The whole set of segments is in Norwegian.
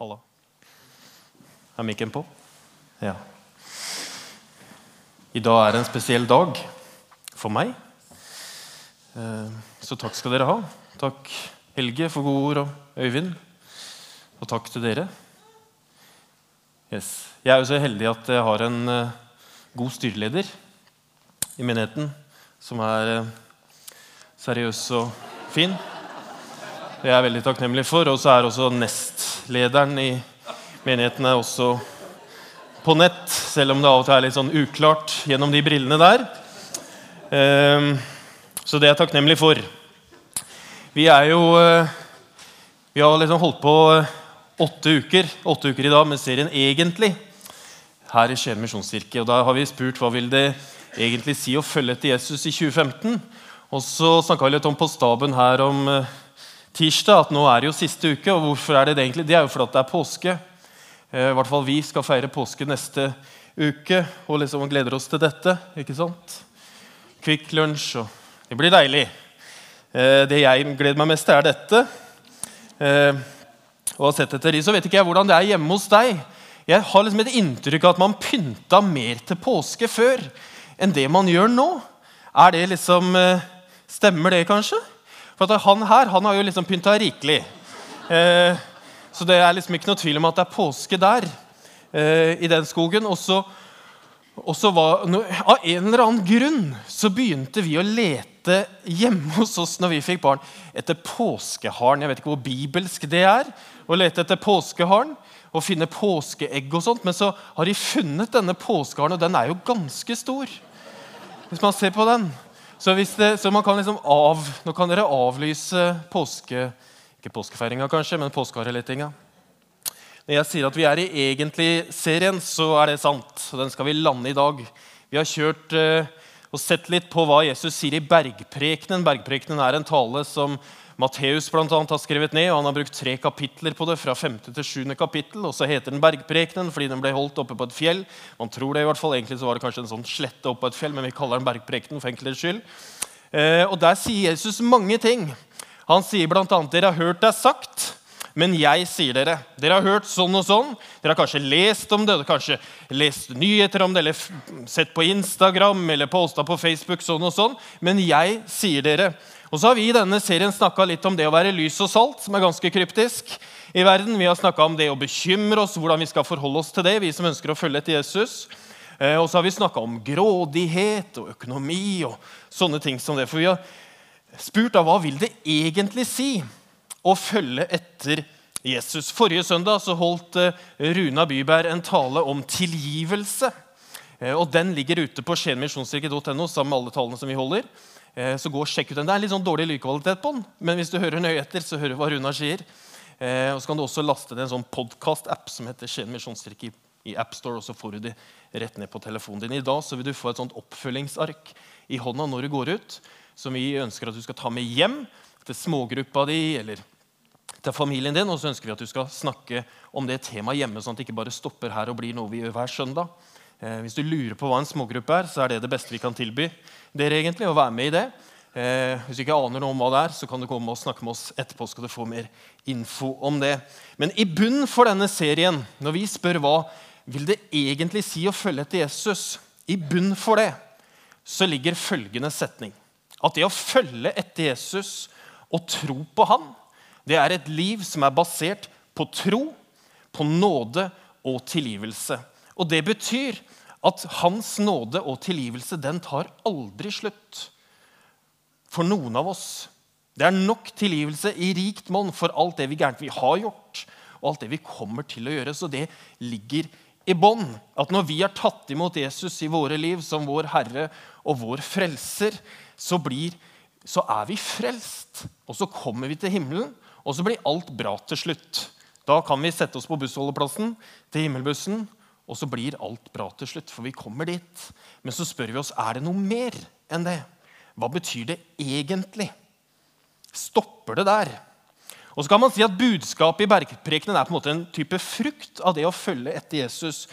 Halla. Er mikken på? Ja. I dag er det en spesiell dag for meg. Eh, Så takk skal dere ha. Takk, Helge, for gode ord, og Øyvind. Og takk til dere. Yes. Jeg er jo så heldig at jeg har en eh, god styreleder i menigheten som er eh, seriøs og fin. Det er jeg veldig takknemlig for. Og så er også nestlederen i menigheten også på nett, selv om det av og til er litt sånn uklart gjennom de brillene der. Ehm, Så det er jeg takknemlig for. Vi er jo eh, Vi har liksom holdt på eh, åtte uker åtte uker i dag med serien Egentlig her i Skien misjonskirke. Og Da har vi spurt hva vil det egentlig si å følge etter Jesus i 2015. Og så snakka vi litt om på staben her om eh, tirsdag at nå er det jo siste uke. Og hvorfor er det det egentlig? Det er jo fordi det er påske. Eh, I hvert fall vi skal feire påske neste uke og liksom gleder oss til dette. ikke sant? Kvikk Lunsj og Det blir deilig. Eh, Det jeg gleder meg mest til, er dette. Eh, Og har sett etter de, så vet ikke jeg hvordan det er hjemme hos deg. Jeg har liksom et inntrykk av at man pynta mer til påske før enn det man gjør nå. Er det liksom Stemmer det, kanskje? For han her han har jo liksom pynta rikelig. Eh, så det er liksom ikke noe tvil om at det er påske der. eh, I den skogen. Og så var, no, Av en eller annen grunn så begynte vi å lete hjemme hos oss når vi fikk barn, etter påskeharen. Jeg vet ikke hvor bibelsk det er å lete etter påskeharen og finne påskeegg og sånt. Men så har de funnet denne påskeharen, og den er jo ganske stor. Hvis man ser på den. Så, det, så man kan liksom av, nå kan dere avlyse påske... Ikke påskefeiringa, kanskje, men påskeharelettinga. Når jeg sier at vi er i egentlig-serien, så er det sant. og Den skal vi lande i dag. Vi har kjørt eh, og sett litt på hva Jesus sier i Bergprekenen. Bergprekenen er en tale som Matteus blant annet har skrevet ned. og Han har brukt tre kapitler på det, fra 5. til 7. kapittel. og Så heter den Bergprekenen fordi den ble holdt oppe på et fjell. Man tror det i hvert fall, Egentlig så var det kanskje en sånn slette oppe på et fjell, men vi kaller den Bergprekenen for enkelhets skyld. Eh, og Der sier Jesus mange ting. Han sier bl.a.: Dere har hørt det er sagt, men jeg sier dere. Dere har hørt sånn og sånn. Dere har kanskje lest om det, dere har kanskje lest nyheter om det, eller sett på Instagram eller posta på Facebook sånn og sånn. Men jeg sier dere. Og så har vi i denne serien snakka litt om det å være lys og salt, som er ganske kryptisk i verden. Vi har snakka om det å bekymre oss, hvordan vi skal forholde oss til det, vi som ønsker å følge etter Jesus. Eh, Og så har vi snakka om grådighet og økonomi og sånne ting som det. For vi har spurt da, hva vil det egentlig si å følge etter Jesus. Forrige søndag så holdt eh, Runa Byberg en tale om tilgivelse. Eh, og Den ligger ute på skienmisjonskirke.no sammen med alle tallene som vi holder. Eh, Så gå og sjekk ut den. Det er litt sånn dårlig lydkvalitet på den, men hvis du hører nøye etter, så hører du hva Runar sier. Eh, Og så kan du også laste ned en sånn podkast-app som heter Skien misjonskirke i AppStore, og så får du det rett ned på telefonen din. I dag så vil du få et sånt oppfølgingsark i hånda når du går ut, som vi ønsker at du skal ta med hjem til smågruppa di eller til familien din. Og så ønsker vi at du skal snakke om det temaet hjemme, sånn at det ikke bare stopper her og blir noe vi gjør hver søndag. Eh, hvis du lurer på hva en smågruppe er, så er det det beste vi kan tilby dere. egentlig, å være med i det. Eh, hvis du ikke aner noe om hva det er, så kan du komme og snakke med oss etterpå. skal du få mer info om det. Men i bunnen for denne serien, når vi spør hva vil det egentlig si å følge etter Jesus, i bunnen for det så ligger følgende setning. At det å følge etter Jesus og tro på han, det er et liv som er basert på tro, på nåde og tilgivelse. Og det betyr at hans nåde og tilgivelse den tar aldri slutt for noen av oss. Det er nok tilgivelse i rikt monn for alt det vi gærent vi har gjort, og alt det vi kommer til å gjøre. Så det ligger i bånn. At når vi har tatt imot Jesus i våre liv som vår Herre og vår Frelser, så, blir, så er vi frelst. Og så kommer vi til himmelen, og så blir alt bra til slutt. Da kan vi sette oss på bussholdeplassen til himmelbussen, og så blir alt bra til slutt, for vi kommer dit. Men så spør vi oss er det noe mer enn det. Hva betyr det egentlig? Stopper det der? Og så kan man si at Budskapet i bergprekenen er på en måte en type frukt av det å følge etter Jesus.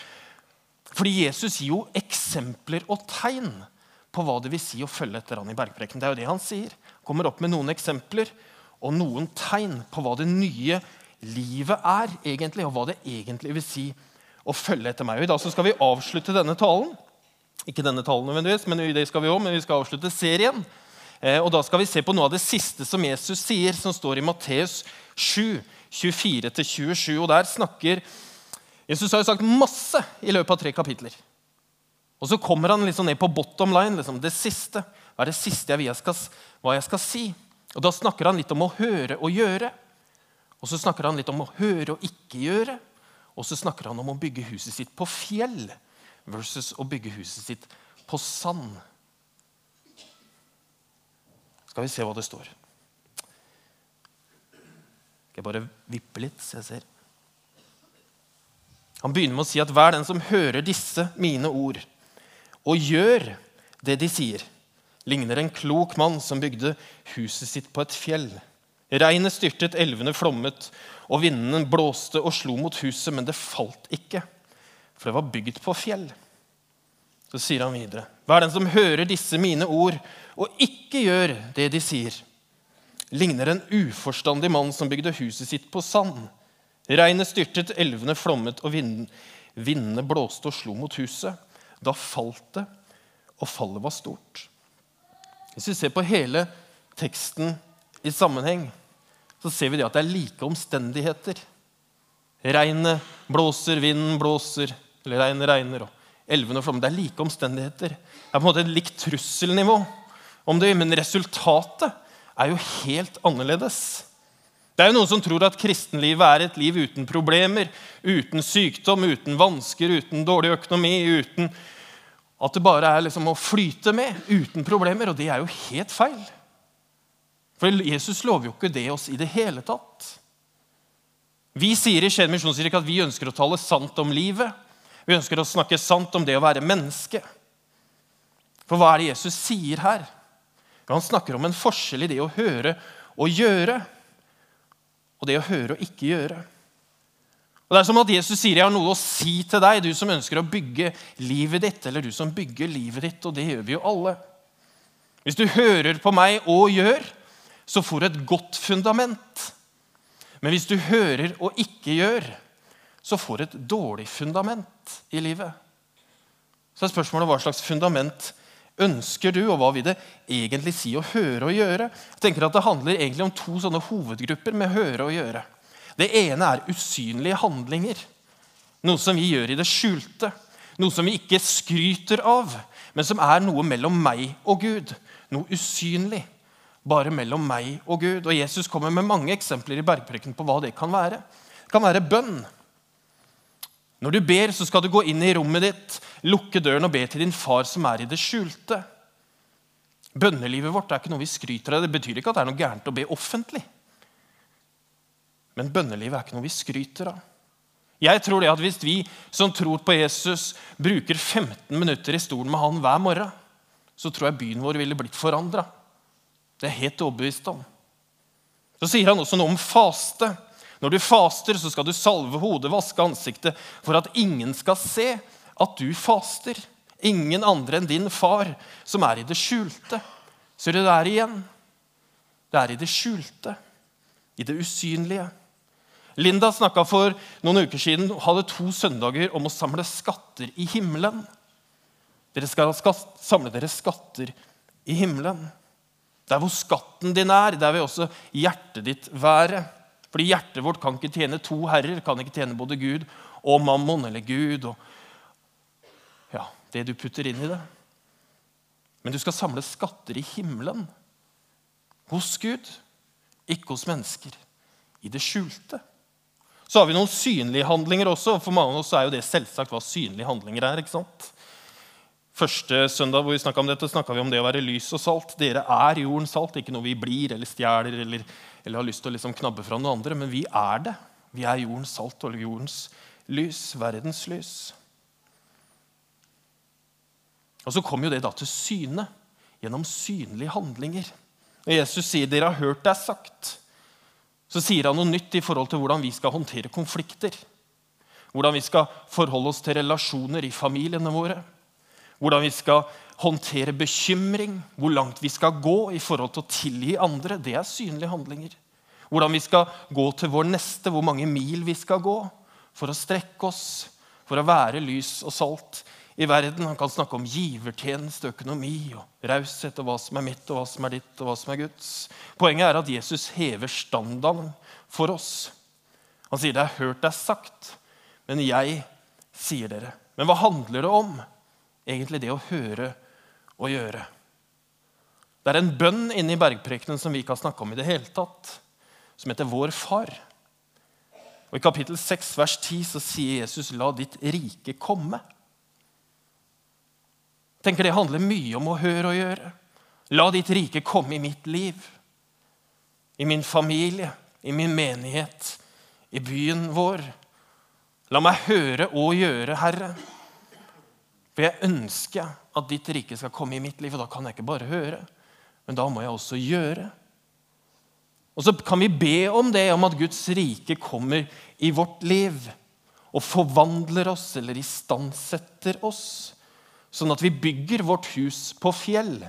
Fordi Jesus gir jo eksempler og tegn på hva det vil si å følge etter han i bergprekenen. Det er jo det han sier. Kommer opp med noen eksempler og noen tegn på hva det nye livet er, egentlig, og hva det egentlig vil si å følge etter meg. Og I dag skal vi avslutte denne talen. Ikke denne talen nødvendigvis, men det skal vi også, men vi skal avslutte serien. Eh, og Da skal vi se på noe av det siste som Jesus sier, som står i Matteus 7, 24-27. Og Der snakker Jesus har jo sagt masse i løpet av tre kapitler. Og så kommer han liksom ned på bottom line. Liksom, det siste. Hva er det siste jeg jeg skal, hva jeg skal si? Og Da snakker han litt om å høre og gjøre. Og så snakker han litt om å høre og ikke gjøre. Og så snakker han om å bygge huset sitt på fjell versus å bygge huset sitt på sand. Skal vi se hva det står. Skal jeg bare vippe litt, så jeg ser. Han begynner med å si at hver den som hører disse mine ord, og gjør det de sier, ligner en klok mann som bygde huset sitt på et fjell. Regnet styrtet, elvene flommet, og vinden blåste og slo mot huset, men det falt ikke, for det var bygd på fjell. Så sier han videre.: Hver den som hører disse mine ord og ikke gjør det de sier, ligner en uforstandig mann som bygde huset sitt på sand. Regnet styrtet, elvene flommet, og vindene blåste og slo mot huset. Da falt det, og fallet var stort. Hvis vi ser på hele teksten i sammenheng, så ser vi det at det er like omstendigheter. Regnet blåser, vinden blåser, eller regnet regner, og elvene flommer. Det er like omstendigheter. Det er på en måte et likt trusselnivå om det, men resultatet er jo helt annerledes. Det er jo Noen som tror at kristenlivet er et liv uten problemer, uten sykdom, uten vansker, uten dårlig økonomi, uten at det bare er liksom å flyte med, uten problemer. Og det er jo helt feil. For Jesus lover jo ikke det oss i det hele tatt. Vi sier i Skien misjonskirke at vi ønsker å tale sant om livet. Vi ønsker å snakke sant om det å være menneske. For hva er det Jesus sier her? Han snakker om en forskjell i det å høre og gjøre, og det å høre og ikke gjøre. Og Det er som at Jesus sier, 'Jeg har noe å si til deg, du som ønsker å bygge livet ditt.' Eller du som bygger livet ditt, og det gjør vi jo alle. Hvis du hører på meg og gjør, så får du et godt fundament. Men hvis du hører og ikke gjør, så får du et dårlig fundament i livet. Så er spørsmålet hva slags fundament ønsker du, og hva vil det egentlig si å høre og gjøre? Jeg tenker at Det handler egentlig om to sånne hovedgrupper med høre og gjøre. Det ene er usynlige handlinger. Noe som vi gjør i det skjulte. Noe som vi ikke skryter av, men som er noe mellom meg og Gud. Noe usynlig. Bare mellom meg og Gud. Og Jesus kommer med mange eksempler i bergpreken på hva det kan være. Det kan være bønn. Når du ber, så skal du gå inn i rommet ditt, lukke døren og be til din far som er i det skjulte. Bønnelivet vårt er ikke noe vi skryter av. Det betyr ikke at det er noe gærent å be offentlig. Men bønnelivet er ikke noe vi skryter av. Jeg tror det at Hvis vi som tror på Jesus, bruker 15 minutter i stolen med han hver morgen, så tror jeg byen vår ville blitt forandra. Det er jeg helt overbevist om. Så sier han også noe om faste. Når du faster, så skal du salve hodet, vaske ansiktet, for at ingen skal se at du faster. Ingen andre enn din far, som er i det skjulte. Ser du det der igjen? Det er i det skjulte, i det usynlige. Linda snakka for noen uker siden hadde to søndager om å samle skatter i himmelen. Dere skal samle dere skatter i himmelen. Der hvor skatten din er, der vil også hjertet ditt være. Fordi hjertet vårt kan ikke tjene to herrer, kan ikke tjene både Gud og mammon, eller Gud og ja, det du putter inn i det. Men du skal samle skatter i himmelen. Hos Gud, ikke hos mennesker. I det skjulte. Så har vi noen synlige handlinger også. For mange av oss er jo det selvsagt hva synlige handlinger er. ikke sant? Første søndag hvor vi om dette, snakka vi om det å være lys og salt. Dere er jordens salt, ikke noe vi blir eller stjeler eller, eller, har lyst til å liksom knabbe fra noen andre. Men vi er det. Vi er jordens salt og jordens lys, verdens lys. Og så kommer jo det da til syne gjennom synlige handlinger. Når Jesus sier 'dere har hørt det er sagt', så sier han noe nytt i forhold til hvordan vi skal håndtere konflikter. Hvordan vi skal forholde oss til relasjoner i familiene våre hvordan vi skal håndtere bekymring, hvor langt vi skal gå i forhold til å tilgi andre, det er synlige handlinger. Hvordan vi skal gå til vår neste, hvor mange mil vi skal gå for å strekke oss, for å være lys og salt i verden. Han kan snakke om givertjeneste, økonomi og raushet, og hva som er mitt, og hva som er ditt, og hva som er Guds. Poenget er at Jesus hever standarden for oss. Han sier det er hørt det er sagt, men jeg sier dere. Men hva handler det om? Egentlig det å høre og gjøre. Det er en bønn inne i bergprekenen som vi ikke har snakka om i det hele tatt, som heter Vår Far. Og I kapittel 6, vers 10 så sier Jesus, 'La ditt rike komme' tenker det handler mye om å høre og gjøre. La ditt rike komme i mitt liv, i min familie, i min menighet, i byen vår. La meg høre og gjøre, Herre. For jeg ønsker at ditt rike skal komme i mitt liv, og da kan jeg ikke bare høre, men da må jeg også gjøre. Og så kan vi be om det, om at Guds rike kommer i vårt liv og forvandler oss eller istandsetter oss sånn at vi bygger vårt hus på fjell.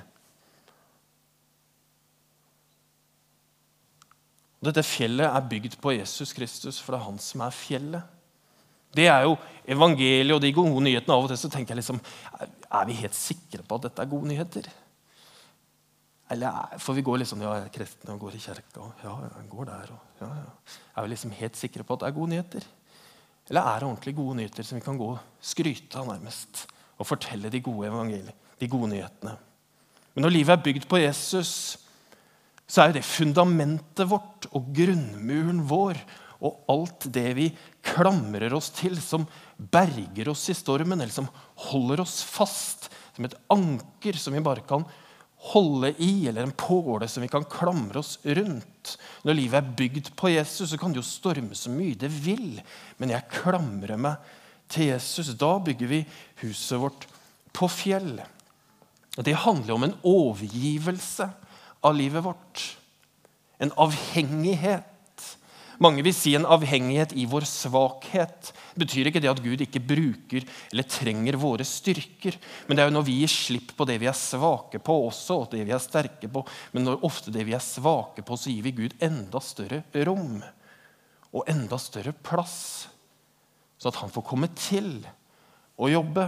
Dette fjellet er bygd på Jesus Kristus, for det er han som er fjellet. Det er jo evangeliet og de gode nyhetene. Av og til så tenker jeg liksom Er vi helt sikre på at dette er gode nyheter? Eller For vi går liksom Ja, jeg er kristen og går i kirka. Ja, jeg går der, og, ja, ja. Er vi liksom helt sikre på at det er gode nyheter? Eller er det ordentlig gode nyheter som vi kan gå og skryte av, nærmest? og fortelle de gode evangeliene, de gode nyhetene. Men når livet er bygd på Jesus, så er jo det fundamentet vårt og grunnmuren vår og alt det vi klamrer oss til, som berger oss i stormen, eller som holder oss fast, som et anker som vi bare kan holde i, eller en påle som vi kan klamre oss rundt. Når livet er bygd på Jesus, så kan det jo storme så mye det vil, men jeg klamrer meg til Jesus. Da bygger vi huset vårt på fjell. Det handler om en overgivelse av livet vårt. En avhengighet. Mange vil si en avhengighet i vår svakhet. Betyr ikke det at Gud ikke bruker eller trenger våre styrker. Men det er jo når vi gir slipp på det vi er svake på, også, og det vi er sterke på. Men når ofte det vi er svake på, så gir vi Gud enda større rom og enda større plass så at han får komme til å jobbe.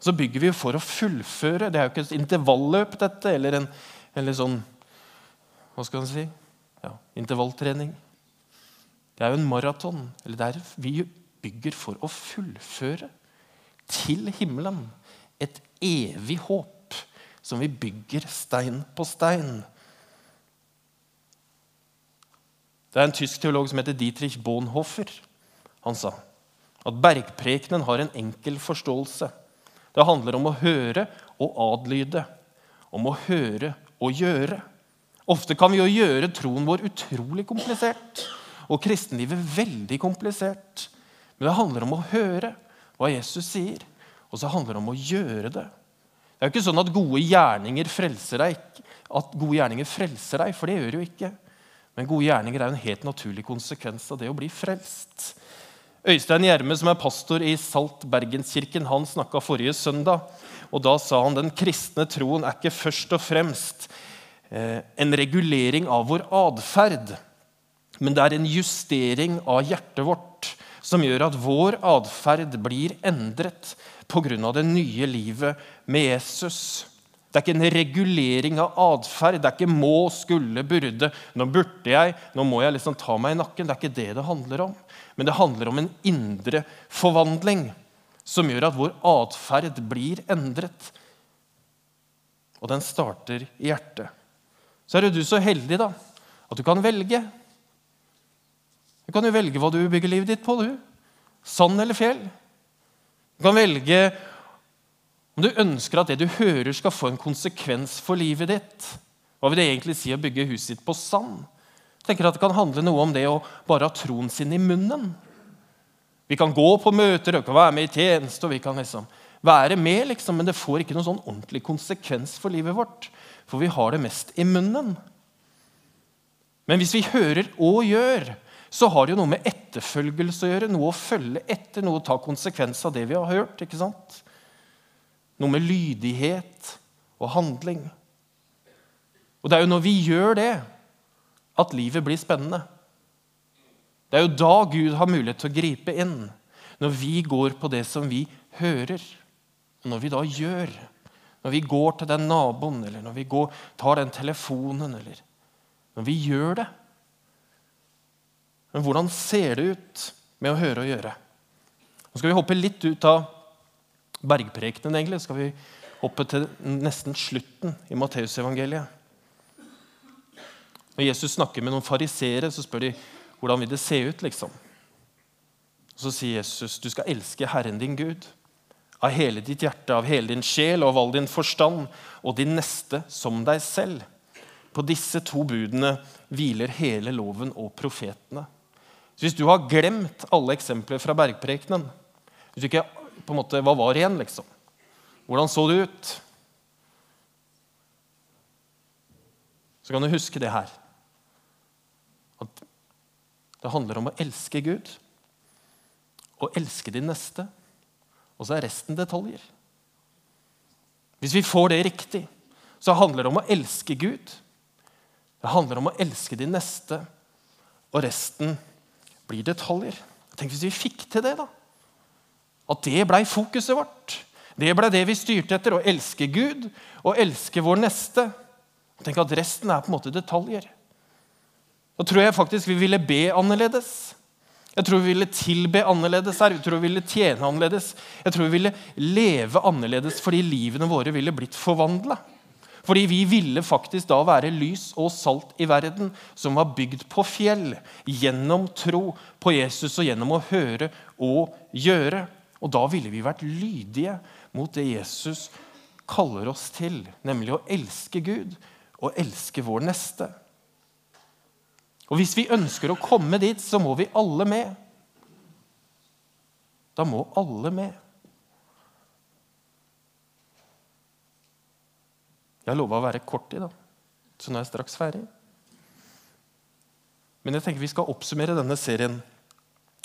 Så bygger vi for å fullføre. Det er jo ikke et intervalløp, dette, eller en eller sånn Hva skal man si? Ja, intervalltrening. Det er jo en maraton. Eller det er, vi bygger for å fullføre til himmelen. Et evig håp som vi bygger stein på stein. Det er en tysk teolog som heter Dietrich Bonhoeffer. Han sa at bergprekenen har en enkel forståelse. Det handler om å høre og adlyde. Om å høre og gjøre. Ofte kan vi jo gjøre troen vår utrolig komplisert og kristenlivet veldig komplisert. Men det handler om å høre hva Jesus sier, og så handler det om å gjøre det. Det er jo ikke sånn at gode gjerninger frelser deg, at gode gjerninger frelser deg, for det gjør det jo ikke. Men gode gjerninger er en helt naturlig konsekvens av det å bli frelst. Øystein Gjerme, som er pastor i Salt Bergenskirken, han snakka forrige søndag. og Da sa han den kristne troen er ikke først og fremst en regulering av vår atferd, men det er en justering av hjertet vårt som gjør at vår atferd blir endret pga. det nye livet med Jesus. Det er ikke en regulering av atferd. Det er ikke må, skulle, burde. Nå burde jeg, nå må jeg liksom ta meg i nakken. Det er ikke det det handler om. Men det handler om en indre forvandling som gjør at vår atferd blir endret. Og den starter i hjertet. Så er du så heldig da, at du kan velge. Du kan jo velge hva du bygger livet ditt på. du. Sand eller fjell. Du kan velge om du ønsker at det du hører, skal få en konsekvens for livet ditt, hva vil det egentlig si å bygge huset ditt på sand? Jeg tenker at Det kan handle noe om det å bare ha troen sin i munnen. Vi kan gå på møter, kan være med i tjeneste, og vi kan liksom være med, liksom, men det får ikke noen sånn ordentlig konsekvens for livet vårt. For vi har det mest i munnen. Men hvis vi hører og gjør, så har det jo noe med etterfølgelse å gjøre. Noe å følge etter, noe å ta konsekvens av det vi har hørt. ikke sant? Noe med lydighet og handling. Og det er jo når vi gjør det, at livet blir spennende. Det er jo da Gud har mulighet til å gripe inn. Når vi går på det som vi hører, og når vi da gjør. Når vi går til den naboen, eller når vi går, tar den telefonen, eller når vi gjør det. Men hvordan ser det ut med å høre og gjøre? Nå skal vi hoppe litt ut av bergprekenen, egentlig. skal vi hoppe til nesten slutten i Matteusevangeliet. Når Jesus snakker med noen fariseere, så spør de hvordan vil det se ut. liksom? Så sier Jesus du skal elske Herren din Gud av hele ditt hjerte, av hele din sjel og av all din forstand, og din neste som deg selv. På disse to budene hviler hele loven og profetene. Så Hvis du har glemt alle eksempler fra bergprekenen hvis du ikke, på en måte, Hva var igjen, liksom? Hvordan så det ut? Så kan du huske det her. At det handler om å elske Gud og elske din neste. Og så er resten detaljer. Hvis vi får det riktig, så handler det om å elske Gud. Det handler om å elske de neste, og resten blir detaljer. Tenk hvis vi fikk til det, da. At det blei fokuset vårt. Det blei det vi styrte etter. Å elske Gud og elske vår neste. Tenk at resten er på en måte detaljer. Da tror jeg faktisk vi ville be annerledes. Jeg tror vi ville tilbe annerledes her. Jeg tror vi ville tjene annerledes. Jeg tror vi ville leve annerledes fordi livene våre ville blitt forvandla. Fordi vi ville faktisk da være lys og salt i verden, som var bygd på fjell, gjennom tro på Jesus og gjennom å høre og gjøre. Og da ville vi vært lydige mot det Jesus kaller oss til, nemlig å elske Gud og elske vår neste. Og hvis vi ønsker å komme dit, så må vi alle med. Da må alle med. Jeg lova å være kort i, da. Så nå er jeg straks ferdig. Men jeg tenker vi skal oppsummere denne serien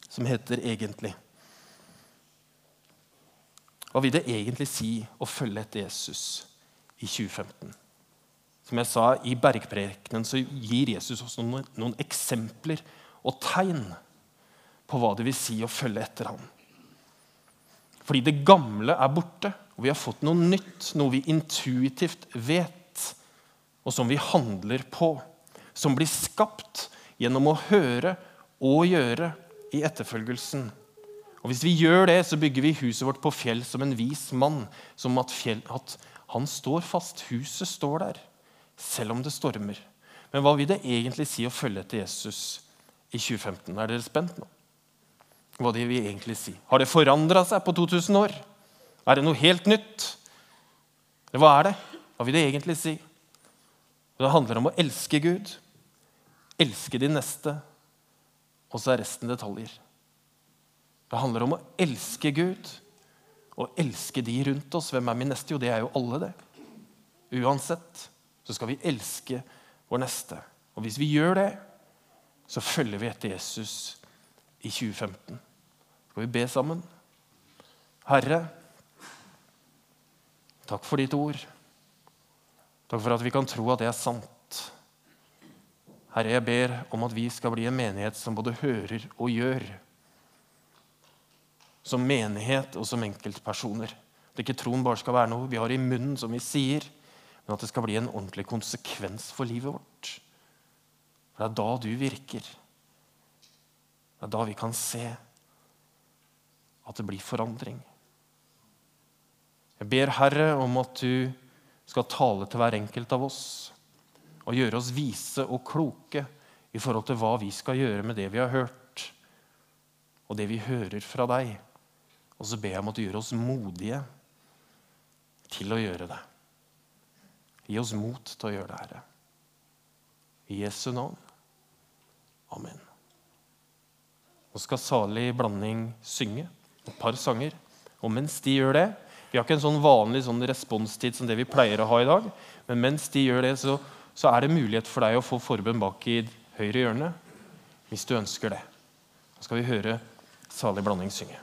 som heter Egentlig. Hva vil det egentlig si å følge etter Jesus i 2015? Som jeg sa, I bergprekenen så gir Jesus oss noen, noen eksempler og tegn på hva det vil si å følge etter ham. Fordi det gamle er borte, og vi har fått noe nytt, noe vi intuitivt vet, og som vi handler på. Som blir skapt gjennom å høre og gjøre i etterfølgelsen. Og Hvis vi gjør det, så bygger vi huset vårt på fjell som en vis mann. Som at, fjell, at han står fast. Huset står der selv om det stormer. Men hva vil det egentlig si å følge etter Jesus i 2015? Er dere spent nå? Hva det vil egentlig si? Har det forandra seg på 2000 år? Er det noe helt nytt? Hva er det? Hva vil det egentlig si? Det handler om å elske Gud, elske de neste, og så er resten detaljer. Det handler om å elske Gud og elske de rundt oss. Hvem er min neste? Jo, det er jo alle, det. Uansett så skal vi elske vår neste. Og hvis vi gjør det, så følger vi etter Jesus i 2015. Skal vi be sammen? Herre, takk for ditt ord. Takk for at vi kan tro at det er sant. Herre, jeg ber om at vi skal bli en menighet som både hører og gjør. Som menighet og som enkeltpersoner. At ikke troen bare skal være noe vi har i munnen, som vi sier men at det skal bli en ordentlig konsekvens for livet vårt. For det er da du virker. Det er da vi kan se at det blir forandring. Jeg ber Herre om at du skal tale til hver enkelt av oss og gjøre oss vise og kloke i forhold til hva vi skal gjøre med det vi har hørt, og det vi hører fra deg. Og så ber jeg om at du gjør oss modige til å gjøre det. Gi oss mot til å gjøre det, Herre. I Jesu navn. Amen. Nå skal salig blanding synge et par sanger. Og mens de gjør det Vi har ikke en sånn vanlig sånn responstid som det vi pleier å ha i dag. Men mens de gjør det, så, så er det mulighet for deg å få forbønn bak i høyre hjørne hvis du ønsker det. Nå skal vi høre salig blanding synge.